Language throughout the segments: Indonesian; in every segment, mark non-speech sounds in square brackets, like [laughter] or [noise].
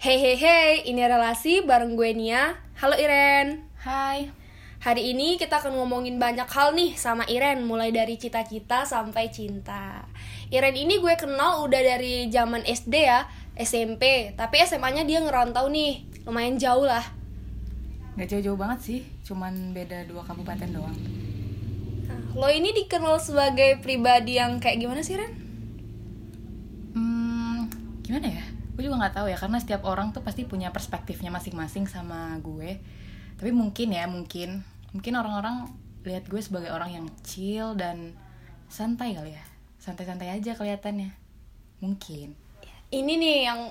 Hey hey hey, ini relasi bareng gue Nia. Halo Iren. Hai. Hari ini kita akan ngomongin banyak hal nih sama Iren, mulai dari cita-cita sampai cinta. Iren ini gue kenal udah dari zaman SD ya, SMP, tapi SMA-nya dia ngerantau nih, lumayan jauh lah. Gak jauh-jauh banget sih, cuman beda dua kabupaten doang. Nah, lo ini dikenal sebagai pribadi yang kayak gimana sih Ren? Hmm, gimana ya? Gue juga nggak tahu ya, karena setiap orang tuh pasti punya perspektifnya masing-masing sama gue. Tapi mungkin ya, mungkin, mungkin orang-orang lihat gue sebagai orang yang chill dan santai kali ya, santai-santai aja kelihatannya. Mungkin. Ini nih yang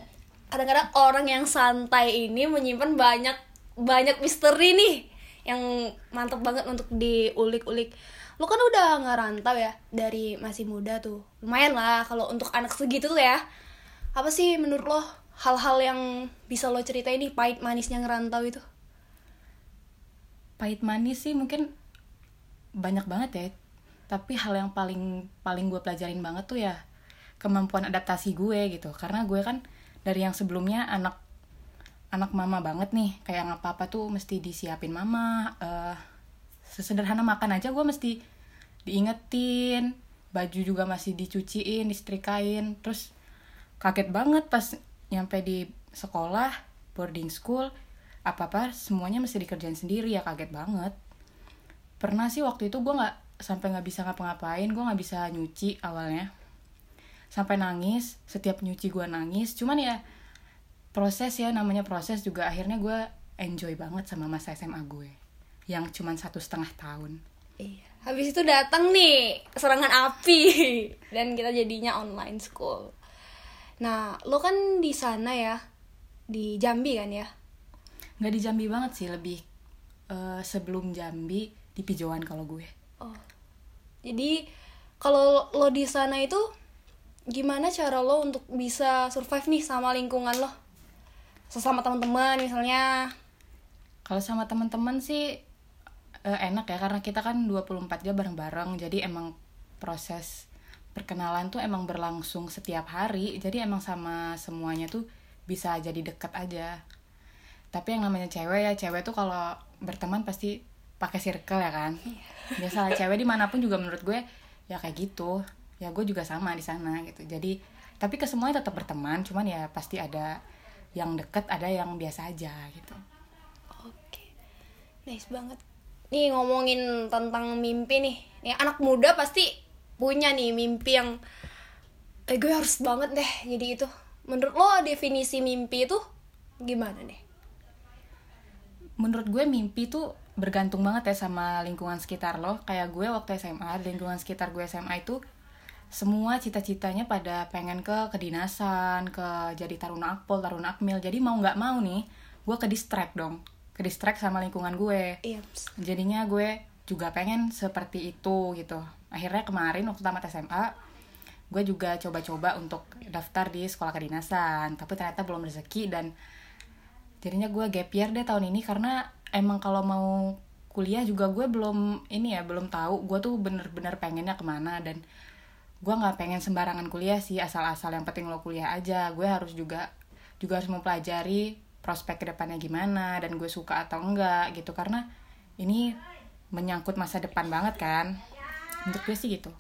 kadang-kadang orang yang santai ini menyimpan banyak banyak misteri nih yang mantap banget untuk diulik-ulik. Lo kan udah ngerantau ya dari masih muda tuh. Lumayan lah kalau untuk anak segitu tuh ya. Apa sih menurut lo hal-hal yang bisa lo ceritain nih pahit manisnya ngerantau itu? Pahit manis sih mungkin banyak banget ya. Tapi hal yang paling paling gue pelajarin banget tuh ya kemampuan adaptasi gue gitu. Karena gue kan dari yang sebelumnya anak anak mama banget nih kayak apa apa tuh mesti disiapin mama uh, sesederhana makan aja gue mesti diingetin baju juga masih dicuciin disetrikain terus kaget banget pas nyampe di sekolah boarding school apa apa semuanya mesti dikerjain sendiri ya kaget banget. Pernah sih waktu itu gue nggak sampai nggak bisa ngapa-ngapain gue nggak bisa nyuci awalnya. Sampai nangis setiap nyuci gue nangis cuman ya proses ya namanya proses juga akhirnya gue enjoy banget sama masa SMA gue yang cuman satu setengah tahun. Iya. Habis itu datang nih serangan api. [laughs] Dan kita jadinya online school nah lo kan di sana ya di Jambi kan ya? Nggak di Jambi banget sih lebih uh, sebelum Jambi di Pijoan kalau gue. Oh. Jadi kalau lo di sana itu gimana cara lo untuk bisa survive nih sama lingkungan lo? Sesama teman-teman misalnya. Kalau sama teman-teman sih uh, enak ya karena kita kan 24 jam bareng-bareng jadi emang proses perkenalan tuh emang berlangsung setiap hari jadi emang sama semuanya tuh bisa jadi deket aja. Tapi yang namanya cewek ya cewek tuh kalau berteman pasti pakai circle ya kan? Biasa cewek di mana pun juga menurut gue ya kayak gitu. Ya gue juga sama di sana gitu. Jadi tapi ke semuanya tetap berteman cuman ya pasti ada yang deket ada yang biasa aja gitu. Oke. Nice banget. Nih ngomongin tentang mimpi nih. Nih anak muda pasti punya nih mimpi yang eh gue harus banget deh jadi itu menurut lo definisi mimpi itu gimana deh menurut gue mimpi tuh bergantung banget ya sama lingkungan sekitar lo kayak gue waktu SMA lingkungan sekitar gue SMA itu semua cita-citanya pada pengen ke kedinasan, ke jadi taruna akpol, taruna akmil. Jadi mau nggak mau nih, gue ke distract dong, ke distract sama lingkungan gue. Iya. Jadinya gue juga pengen seperti itu gitu. Akhirnya kemarin waktu tamat SMA, gue juga coba-coba untuk daftar di sekolah kedinasan, tapi ternyata belum rezeki dan jadinya gue gap year deh tahun ini karena emang kalau mau kuliah juga gue belum ini ya belum tahu. Gue tuh bener-bener pengennya ke mana dan gue nggak pengen sembarangan kuliah sih asal-asal yang penting lo kuliah aja. Gue harus juga juga harus mempelajari prospek ke depannya gimana dan gue suka atau enggak gitu. Karena ini menyangkut masa depan banget kan untuk gue sih gitu.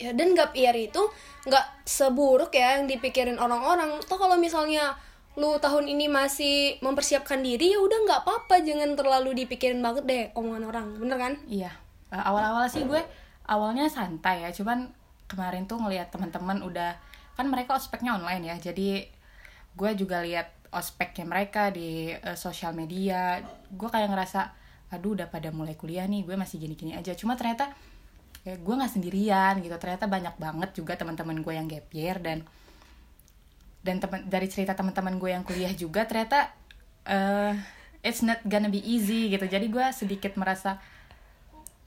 Ya dan gap year itu nggak seburuk ya yang dipikirin orang-orang. Tuh kalau misalnya lu tahun ini masih mempersiapkan diri ya udah nggak apa-apa. Jangan terlalu dipikirin banget deh omongan orang. Bener kan? Iya. Awal-awal sih gue awalnya santai ya. Cuman kemarin tuh ngelihat teman-teman udah kan mereka ospeknya online ya. Jadi gue juga lihat ospeknya mereka di uh, sosial media. Gue kayak ngerasa aduh udah pada mulai kuliah nih. Gue masih gini-gini aja. Cuma ternyata ya gue nggak sendirian gitu. Ternyata banyak banget juga teman-teman gue yang gap year dan dan teman dari cerita teman-teman gue yang kuliah juga ternyata uh, it's not gonna be easy gitu. Jadi gue sedikit merasa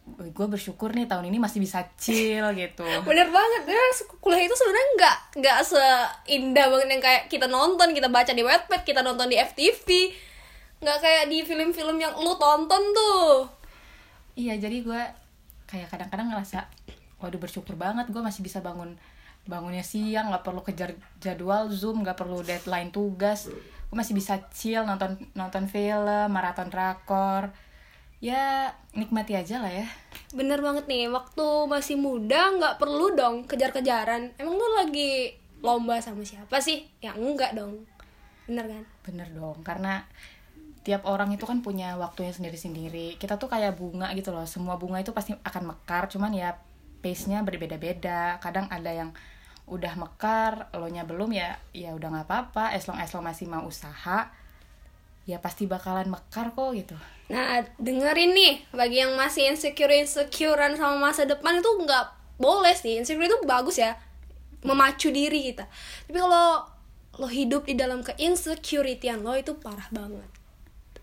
gue bersyukur nih tahun ini masih bisa chill [laughs] gitu. Bener banget. Ya kuliah itu sebenarnya nggak nggak seindah banget yang kayak kita nonton kita baca di webpad kita nonton di FTV nggak kayak di film-film yang lu tonton tuh. Iya jadi gue kayak kadang-kadang ngerasa waduh bersyukur banget gue masih bisa bangun bangunnya siang nggak perlu kejar jadwal zoom nggak perlu deadline tugas gue masih bisa chill nonton nonton film maraton drakor ya nikmati aja lah ya Bener banget nih, waktu masih muda nggak perlu dong kejar-kejaran. Emang lu lagi lomba sama siapa sih? Ya enggak dong. Bener kan? bener dong karena tiap orang itu kan punya waktunya sendiri-sendiri kita tuh kayak bunga gitu loh semua bunga itu pasti akan mekar cuman ya pace-nya berbeda-beda kadang ada yang udah mekar lo nya belum ya ya udah nggak apa-apa as long as lo masih mau usaha ya pasti bakalan mekar kok gitu Nah, dengerin nih, bagi yang masih insecure-insecurean sama masa depan itu nggak boleh sih. Insecure itu bagus ya, memacu diri kita. Tapi kalau lo hidup di dalam keinsecurity-an lo itu parah banget.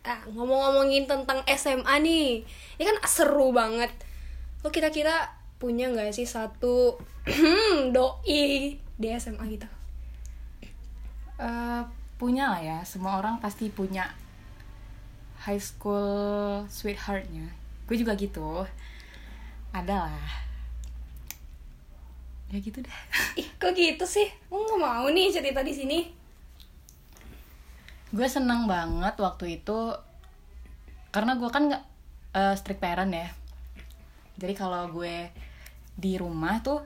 Ah, ngomong-ngomongin tentang SMA nih, ini kan seru banget. Lo kira-kira punya nggak sih satu [clears throat] doi di SMA gitu? Eh, punya lah ya semua orang pasti punya high school sweetheartnya gue juga gitu ada lah ya gitu deh Ih, kok gitu sih? Lo nggak mau nih cerita di sini? Gue seneng banget waktu itu karena gue kan nggak eh, strict parent ya. Jadi kalau gue di rumah tuh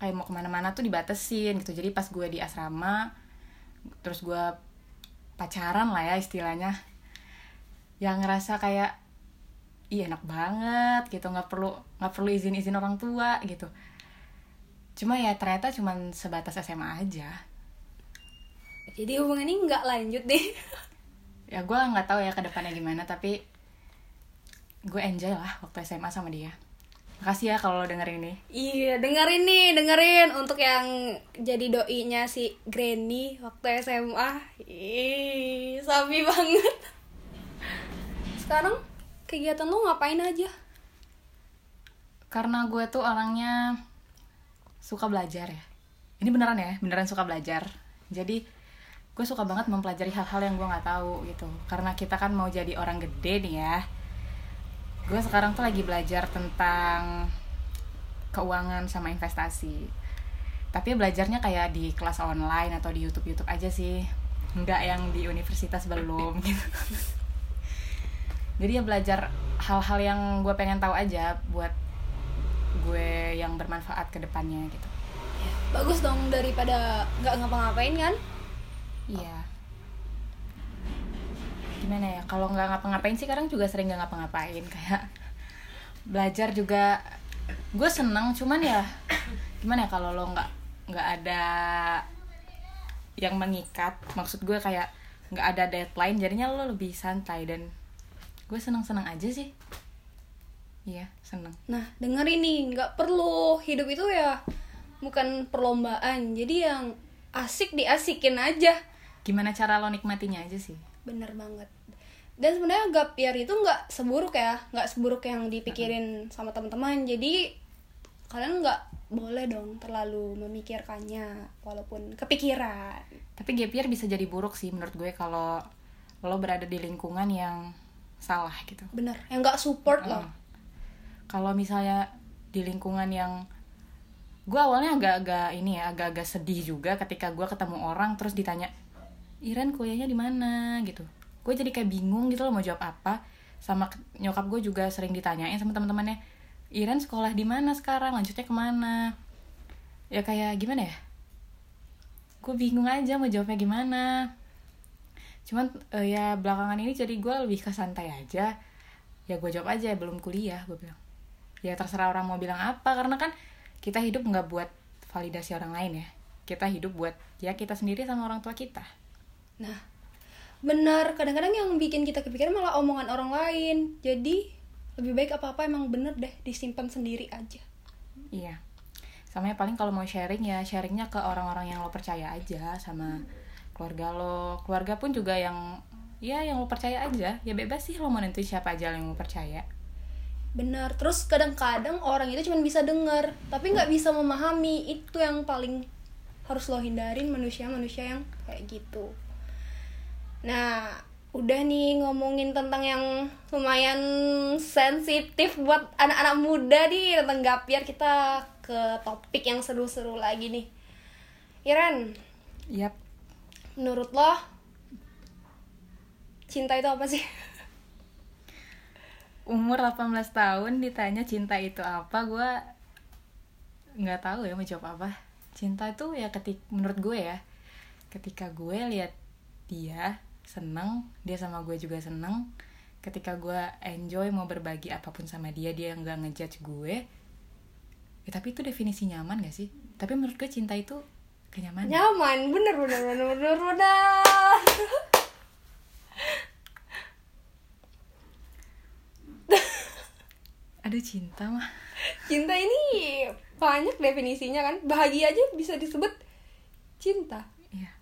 kayak mau ke mana-mana tuh dibatesin gitu. Jadi pas gue di asrama terus gue pacaran lah ya istilahnya yang ngerasa kayak iya enak banget gitu. Nggak perlu nggak perlu izin izin orang tua gitu. Cuma ya ternyata cuman sebatas SMA aja Jadi hubungan ini nggak lanjut deh. [laughs] ya gue nggak tahu ya ke depannya gimana tapi gue enjoy lah waktu SMA sama dia makasih ya kalau lo denger ini Iya, dengerin nih, dengerin untuk yang jadi doinya si Granny waktu SMA. Ih, sapi banget. Sekarang kegiatan lu ngapain aja? karena gue tuh orangnya suka belajar ya ini beneran ya beneran suka belajar jadi gue suka banget mempelajari hal-hal yang gue nggak tahu gitu. Karena kita kan mau jadi orang gede nih ya. Gue sekarang tuh lagi belajar tentang keuangan sama investasi. Tapi belajarnya kayak di kelas online atau di YouTube YouTube aja sih. Nggak yang di universitas belum gitu. Jadi ya belajar hal-hal yang gue pengen tahu aja buat gue yang bermanfaat ke depannya gitu. Bagus dong daripada nggak ngapa-ngapain kan? Iya. Gimana ya kalau nggak ngapa-ngapain sih kadang juga sering nggak ngapa-ngapain kayak belajar juga. Gue seneng cuman ya gimana ya kalau lo nggak nggak ada yang mengikat maksud gue kayak nggak ada deadline jadinya lo lebih santai dan gue seneng-seneng aja sih. Iya seneng. Nah, dengerin nih, nggak perlu. Hidup itu ya bukan perlombaan. Jadi yang asik diasikin aja. Gimana cara lo nikmatinya aja sih Bener banget. Dan sebenarnya gap year itu nggak seburuk ya, nggak seburuk yang dipikirin sama teman-teman. Jadi kalian nggak boleh dong terlalu memikirkannya, walaupun kepikiran. tapi gap year bisa jadi buruk sih menurut gue kalau lo berada di lingkungan yang salah gitu Bener, yang nggak support loh. Heeh. kalau misalnya di lingkungan yang gue awalnya agak-agak ini ya agak-agak sedih juga ketika gue ketemu orang terus ditanya Iren kuliahnya di mana gitu. Gue jadi kayak bingung gitu loh mau jawab apa. Sama nyokap gue juga sering ditanyain sama teman-temannya Iren sekolah di mana sekarang? Lanjutnya ke mana? Ya kayak gimana ya? Gue bingung aja mau jawabnya gimana. Cuman eh, ya belakangan ini jadi gue lebih ke santai aja. Ya gue jawab aja belum kuliah gue bilang. Ya terserah orang mau bilang apa karena kan kita hidup nggak buat validasi orang lain ya. Kita hidup buat ya kita sendiri sama orang tua kita Nah, bener. Kadang-kadang yang bikin kita kepikiran malah omongan orang lain. Jadi, lebih baik apa-apa emang bener deh disimpan sendiri aja. iya sama ya paling kalau mau sharing ya sharingnya ke orang-orang yang lo percaya aja sama keluarga lo keluarga pun juga yang ya yang lo percaya aja ya bebas sih lo mau nentuin siapa aja yang lo percaya Bener. Terus kadang-kadang orang itu cuma bisa denger, tapi nggak bisa memahami. Itu yang paling harus lo hindarin manusia-manusia yang kayak gitu. Nah, udah nih ngomongin tentang yang lumayan sensitif buat anak-anak muda nih tentang gapiar kita ke topik yang seru-seru lagi nih. Iren, yap. menurut lo cinta itu apa sih? Umur 18 tahun ditanya cinta itu apa gue nggak tahu ya mau jawab apa. Cinta itu ya ketik menurut gue ya ketika gue lihat dia seneng dia sama gue juga seneng. Ketika gue enjoy mau berbagi apa pun sama dia dia nggak ngejudge gue ya tapi itu definisi nyaman gak sih? Tapi menurut gue cinta itu kenyamanan nyaman bener bener bener bener bener. Aduh cinta mah. Cinta ini banyak definisinya kan. Bahagia aja bisa disebut cinta. Iya.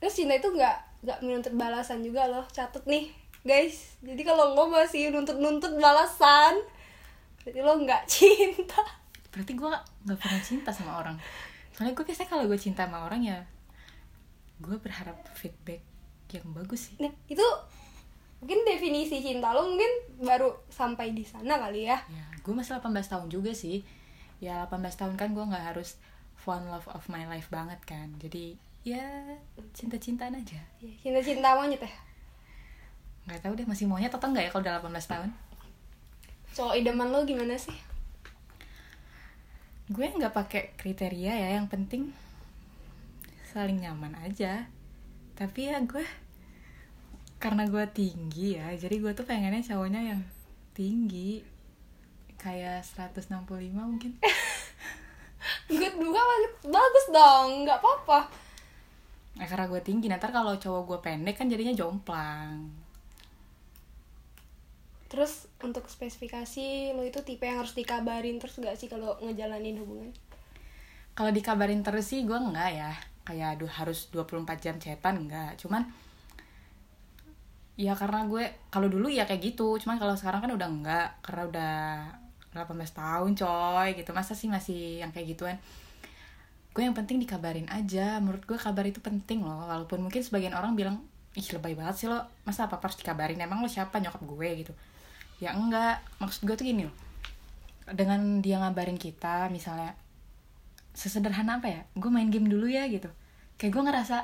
Terus cinta itu nggak nggak menuntut balasan juga loh catet nih guys. Jadi kalau lo masih nuntut nuntut balasan berarti lo nggak [laughs] cinta. Berarti gue nggak pernah cinta sama orang. Soalnya gue biasanya kalau gue cinta sama orang ya gue berharap feedback yang bagus sih. Nah itu mungkin definisi cinta lo mungkin baru sampai di sana kali ya. Ya gue masih 18 tahun juga sih. Ya 18 tahun kan gue nggak harus fun love of my life banget kan. Jadi ya cinta-cintaan aja. Ya, cinta-cinta monyet ya? Nggak tahu deh masih maunya atau enggak ya kalau udah 18 tahun? Cowok idaman lo gimana sih? Gue nggak pakai kriteria ya yang penting saling nyaman aja. Tapi ya gue karena gue tinggi ya jadi gue tuh pengennya cowoknya yang tinggi. Kayak 165 mungkin. [laughs] Gue juga bagus dong nggak apa-apa nah, karena gue tinggi nanti kalau cowok gue pendek kan jadinya jomplang. Terus untuk spesifikasi lo itu tipe yang harus dikabarin terus gak sih kalau ngejalanin hubungan? Kalau dikabarin terus sih gue enggak ya. Kayak aduh harus 24 jam chatan enggak cuman ya karena gue kalau dulu ya kayak gitu. Cuman kalau sekarang kan udah enggak karena udah 18 tahun coy gitu. Masa sih masih yang kayak gituan gue yang penting dikabarin aja. Menurut gue kabar itu penting loh. Walaupun mungkin sebagian orang bilang ih lebay banget sih lo. Masa apa harus dikabarin? Emang lo siapa? Nyokap gue gitu. Ya enggak. Maksud gue tuh gini loh. Dengan dia ngabarin kita misalnya sesederhana apa ya? Gue main game dulu ya gitu. Kayak gue ngerasa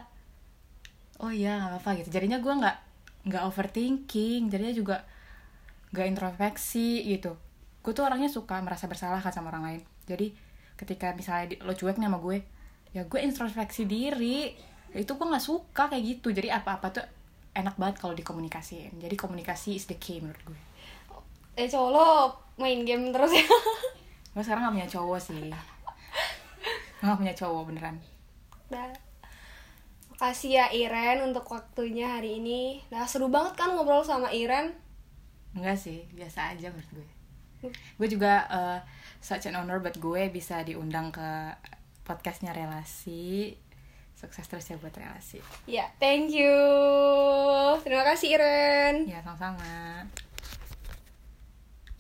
oh iya nggak apa-apa gitu. Jadinya gue nggak nggak overthinking. Jadinya juga nggak introspeksi gitu. Gue tuh orangnya suka merasa bersalah kan sama orang lain. Jadi ketika misalnya di- lo cuek nih sama gue ya gue introspeksi diri. Ya itu gue nggak suka kayak gitu. Jadi apa-apa tuh enak banget kalau dikomunikasiin. Jadi komunikasi is the key menurut gue. Eh cowok lo main game terus ya? [laughs] Gue sekarang gak punya cowok sih. Gak punya cowok beneran. Nah, makasih ya Iren untuk waktunya hari ini. Nah, seru banget kan ngobrol sama Iren. Enggak sih, biasa aja menurut gue. Gue juga uh, such an honor buat gue bisa diundang ke podcastnya relasi. Sukses terus ya buat relasi. Ya, thank you. Terima kasih Iren. Ya sama-sama.